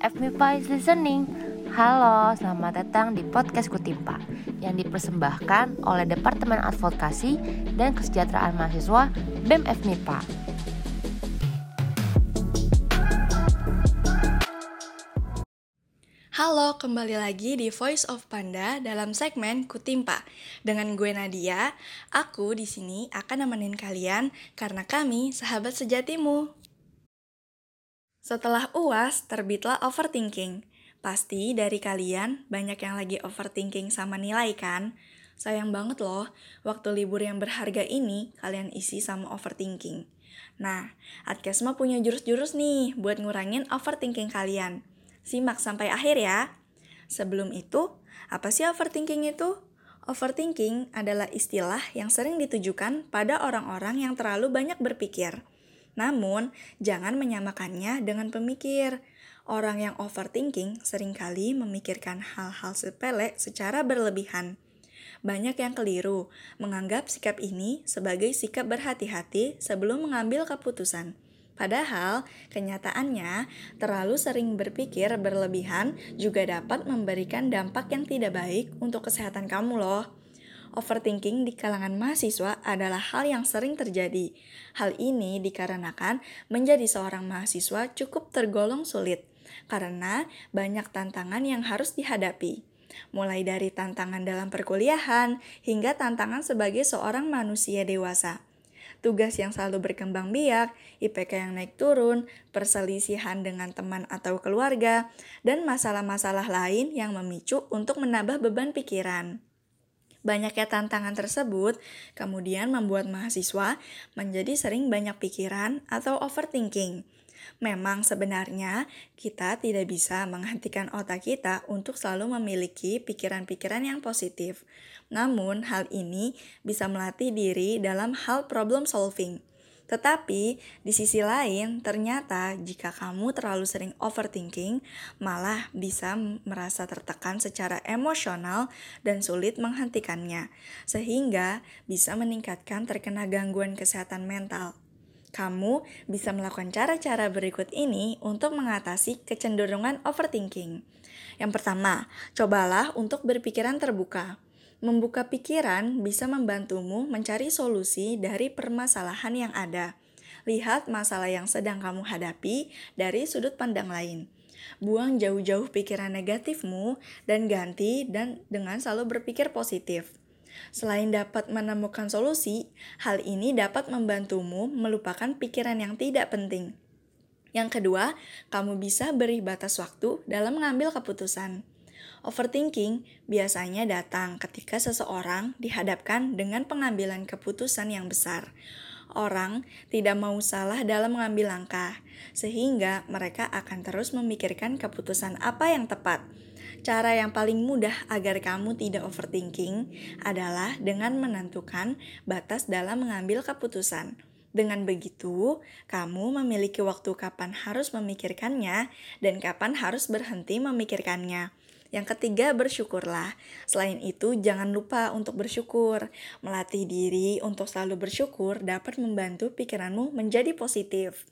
FMIPA is listening. Halo, selamat datang di podcast Kutimpa yang dipersembahkan oleh Departemen Advokasi dan Kesejahteraan Mahasiswa BEM FMIPA. Halo, kembali lagi di Voice of Panda dalam segmen Kutimpa. Dengan gue Nadia, aku di sini akan nemenin kalian karena kami sahabat sejatimu. Setelah UAS, terbitlah overthinking. Pasti dari kalian banyak yang lagi overthinking sama nilai kan? Sayang banget loh, waktu libur yang berharga ini kalian isi sama overthinking. Nah, Adkesma punya jurus-jurus nih buat ngurangin overthinking kalian. Simak sampai akhir ya. Sebelum itu, apa sih overthinking itu? Overthinking adalah istilah yang sering ditujukan pada orang-orang yang terlalu banyak berpikir. Namun, jangan menyamakannya dengan pemikir. Orang yang overthinking sering kali memikirkan hal-hal sepele secara berlebihan. Banyak yang keliru menganggap sikap ini sebagai sikap berhati-hati sebelum mengambil keputusan. Padahal, kenyataannya terlalu sering berpikir berlebihan juga dapat memberikan dampak yang tidak baik untuk kesehatan kamu loh. Overthinking di kalangan mahasiswa adalah hal yang sering terjadi. Hal ini dikarenakan menjadi seorang mahasiswa cukup tergolong sulit karena banyak tantangan yang harus dihadapi. Mulai dari tantangan dalam perkuliahan hingga tantangan sebagai seorang manusia dewasa. Tugas yang selalu berkembang biak, IPK yang naik turun, perselisihan dengan teman atau keluarga, dan masalah-masalah lain yang memicu untuk menambah beban pikiran. Banyaknya tantangan tersebut kemudian membuat mahasiswa menjadi sering banyak pikiran atau overthinking Memang sebenarnya kita tidak bisa menghentikan otak kita untuk selalu memiliki pikiran-pikiran yang positif. Namun, hal ini bisa melatih diri dalam hal problem solving. Tetapi di sisi lain, ternyata jika kamu terlalu sering overthinking, malah bisa merasa tertekan secara emosional dan sulit menghentikannya, sehingga bisa meningkatkan terkena gangguan kesehatan mental. Kamu bisa melakukan cara-cara berikut ini untuk mengatasi kecenderungan overthinking. Yang pertama, cobalah untuk berpikiran terbuka. Membuka pikiran bisa membantumu mencari solusi dari permasalahan yang ada. Lihat masalah yang sedang kamu hadapi dari sudut pandang lain. Buang jauh-jauh pikiran negatifmu dan ganti dan dengan selalu berpikir positif. Selain dapat menemukan solusi, hal ini dapat membantumu melupakan pikiran yang tidak penting. Yang kedua, kamu bisa beri batas waktu dalam mengambil keputusan. Overthinking biasanya datang ketika seseorang dihadapkan dengan pengambilan keputusan yang besar. Orang tidak mau salah dalam mengambil langkah, sehingga mereka akan terus memikirkan keputusan apa yang tepat Cara yang paling mudah agar kamu tidak overthinking adalah dengan menentukan batas dalam mengambil keputusan. Dengan begitu, kamu memiliki waktu kapan harus memikirkannya dan kapan harus berhenti memikirkannya. Yang ketiga, bersyukurlah. Selain itu, jangan lupa untuk bersyukur. Melatih diri untuk selalu bersyukur dapat membantu pikiranmu menjadi positif.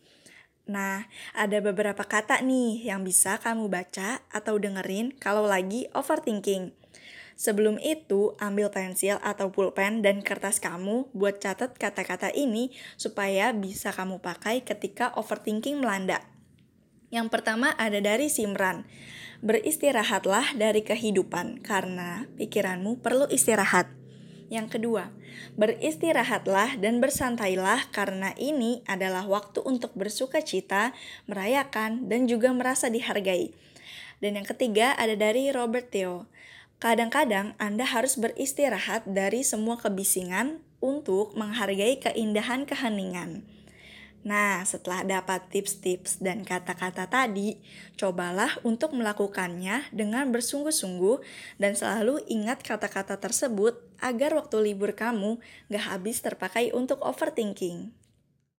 Nah, ada beberapa kata nih yang bisa kamu baca atau dengerin kalau lagi overthinking. Sebelum itu, ambil pensil atau pulpen dan kertas kamu buat catat kata-kata ini supaya bisa kamu pakai ketika overthinking melanda. Yang pertama ada dari Simran. Beristirahatlah dari kehidupan karena pikiranmu perlu istirahat. Yang kedua, beristirahatlah dan bersantailah karena ini adalah waktu untuk bersuka cita, merayakan, dan juga merasa dihargai. Dan yang ketiga ada dari Robert Theo. Kadang-kadang Anda harus beristirahat dari semua kebisingan untuk menghargai keindahan keheningan. Nah, setelah dapat tips-tips dan kata-kata tadi, cobalah untuk melakukannya dengan bersungguh-sungguh dan selalu ingat kata-kata tersebut agar waktu libur kamu gak habis terpakai untuk overthinking.